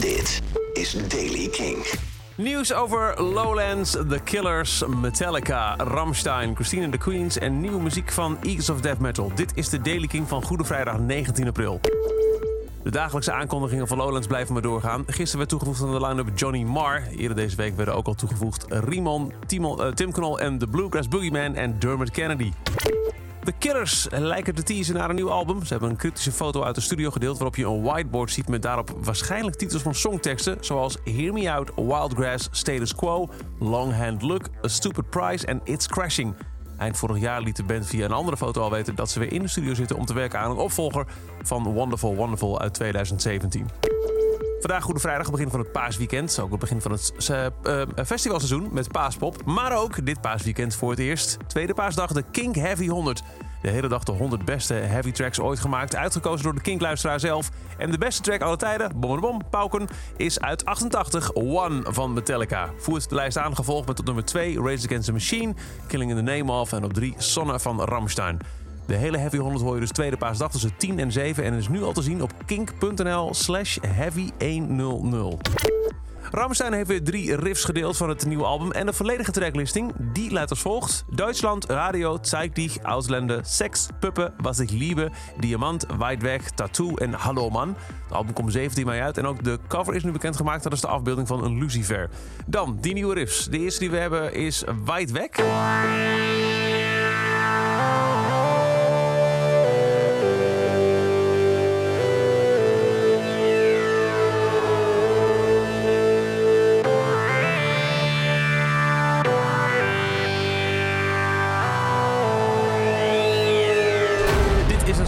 Dit is Daily King. Nieuws over Lowlands, The Killers, Metallica, Ramstein, Christine the Queens en nieuwe muziek van Eagles of Death Metal. Dit is de Daily King van Goede Vrijdag 19 april. De dagelijkse aankondigingen van Lowlands blijven maar doorgaan. Gisteren werd toegevoegd aan de line-up Johnny Marr. Eerder deze week werden ook al toegevoegd Rimon, Timon, uh, Tim Knol en The Bluegrass Boogeyman en Dermot Kennedy. De Killers lijken te teasen naar een nieuw album. Ze hebben een kritische foto uit de studio gedeeld waarop je een whiteboard ziet met daarop waarschijnlijk titels van songteksten zoals Hear Me Out, Wildgrass, Status Quo, Long Hand Look, A Stupid Prize en It's Crashing. Eind vorig jaar liet de band via een andere foto al weten dat ze weer in de studio zitten om te werken aan een opvolger van Wonderful Wonderful uit 2017. Vandaag Goede Vrijdag, begin van het paasweekend. Ook het begin van het uh, festivalseizoen met Paaspop. Maar ook dit paasweekend voor het eerst. Tweede paasdag de Kink Heavy 100. De hele dag de 100 beste heavy tracks ooit gemaakt. Uitgekozen door de Kink-luisteraar zelf. En de beste track alle tijden, bom bom, pauken, is uit 88 One van Metallica. Voert de lijst aan, gevolgd met op nummer 2 Rage Against the Machine, Killing in the Name of en op 3 Sonne van Ramstein. De hele Heavy 100 hoor je dus tweede paasdag tussen 10 en 7 en is nu al te zien op kink.nl slash heavy100. Ramstein heeft weer drie riffs gedeeld van het nieuwe album en de volledige tracklisting die luidt als volgt. Duitsland, Radio, Zeig dich, Ausländer, Sex, Puppen, Was ich liebe, Diamant, Weit weg, Tattoo en Hallo Man. Het album komt 17 mei uit en ook de cover is nu bekendgemaakt. Dat is de afbeelding van een Lucifer. Dan, die nieuwe riffs. De eerste die we hebben is Weit weg.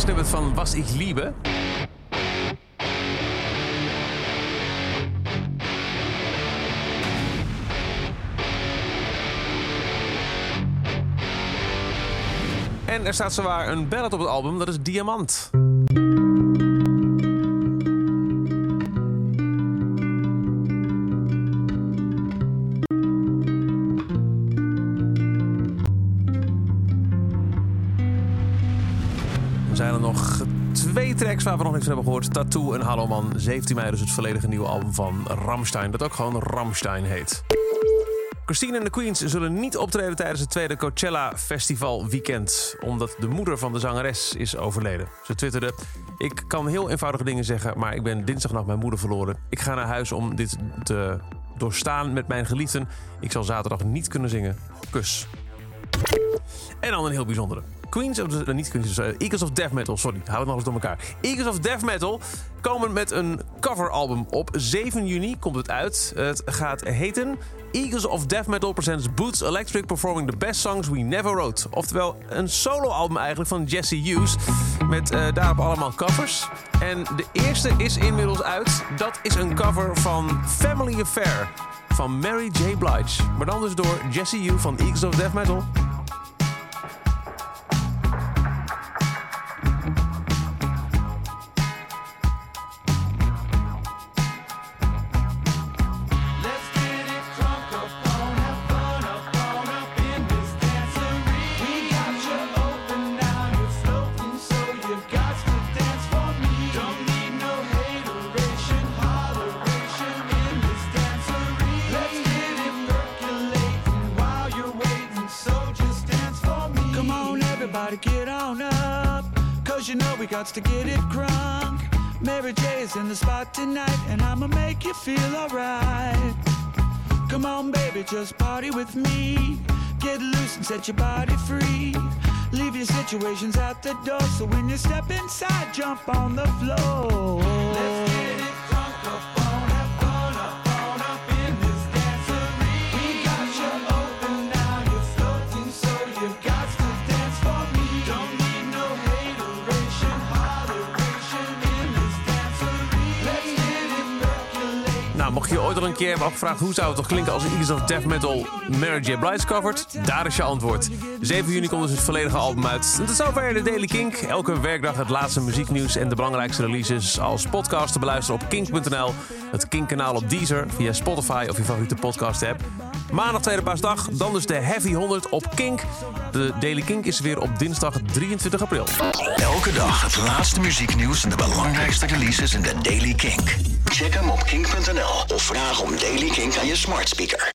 Snippet van Was ich liebe. En er staat zowaar een ballad op het album, dat is Diamant. Zijn er nog twee tracks waar we nog niks van hebben gehoord. Tattoo en Hallo Man. 17 mei dus het volledige nieuwe album van Ramstein. Dat ook gewoon Ramstein heet. Christine en de Queens zullen niet optreden tijdens het tweede Coachella Festival weekend. Omdat de moeder van de zangeres is overleden. Ze twitterde... Ik kan heel eenvoudige dingen zeggen, maar ik ben dinsdagnacht mijn moeder verloren. Ik ga naar huis om dit te doorstaan met mijn geliefden. Ik zal zaterdag niet kunnen zingen. Kus. En dan een heel bijzondere. Queens of uh, niet Queens, uh, Eagles of Death Metal, sorry, hou het nog eens door elkaar. Eagles of Death Metal komen met een coveralbum op 7 juni komt het uit. Het gaat heten Eagles of Death Metal presents Boots Electric performing the best songs we never wrote. Oftewel een soloalbum eigenlijk van Jesse Hughes met uh, daarop allemaal covers. En de eerste is inmiddels uit. Dat is een cover van Family Affair van Mary J. Blige. Maar dan dus door Jesse Hughes van Eagles of Death Metal. We got to get it crunk. Mary J is in the spot tonight, and I'ma make you feel alright. Come on, baby, just party with me. Get loose and set your body free. Leave your situations at the door, so when you step inside, jump on the floor. Let's Nou, mocht je ooit al een keer hebben afgevraagd hoe zou het toch klinken als Eagles of Death Metal Mary J. Blige covert, daar is je antwoord. 7 juni komt dus het volledige album uit. En tot zover de Daily Kink. Elke werkdag het laatste muzieknieuws en de belangrijkste releases als podcast te beluisteren op kink.nl. Het Kink-kanaal op Deezer, via Spotify of je favoriete podcast-app. Maandag tweede paasdag, dan dus de Heavy 100 op Kink. De Daily Kink is weer op dinsdag 23 april. Elke dag het laatste muzieknieuws en de belangrijkste releases in de Daily Kink. Check hem op kink.nl of vraag om Daily Kink aan je smart speaker.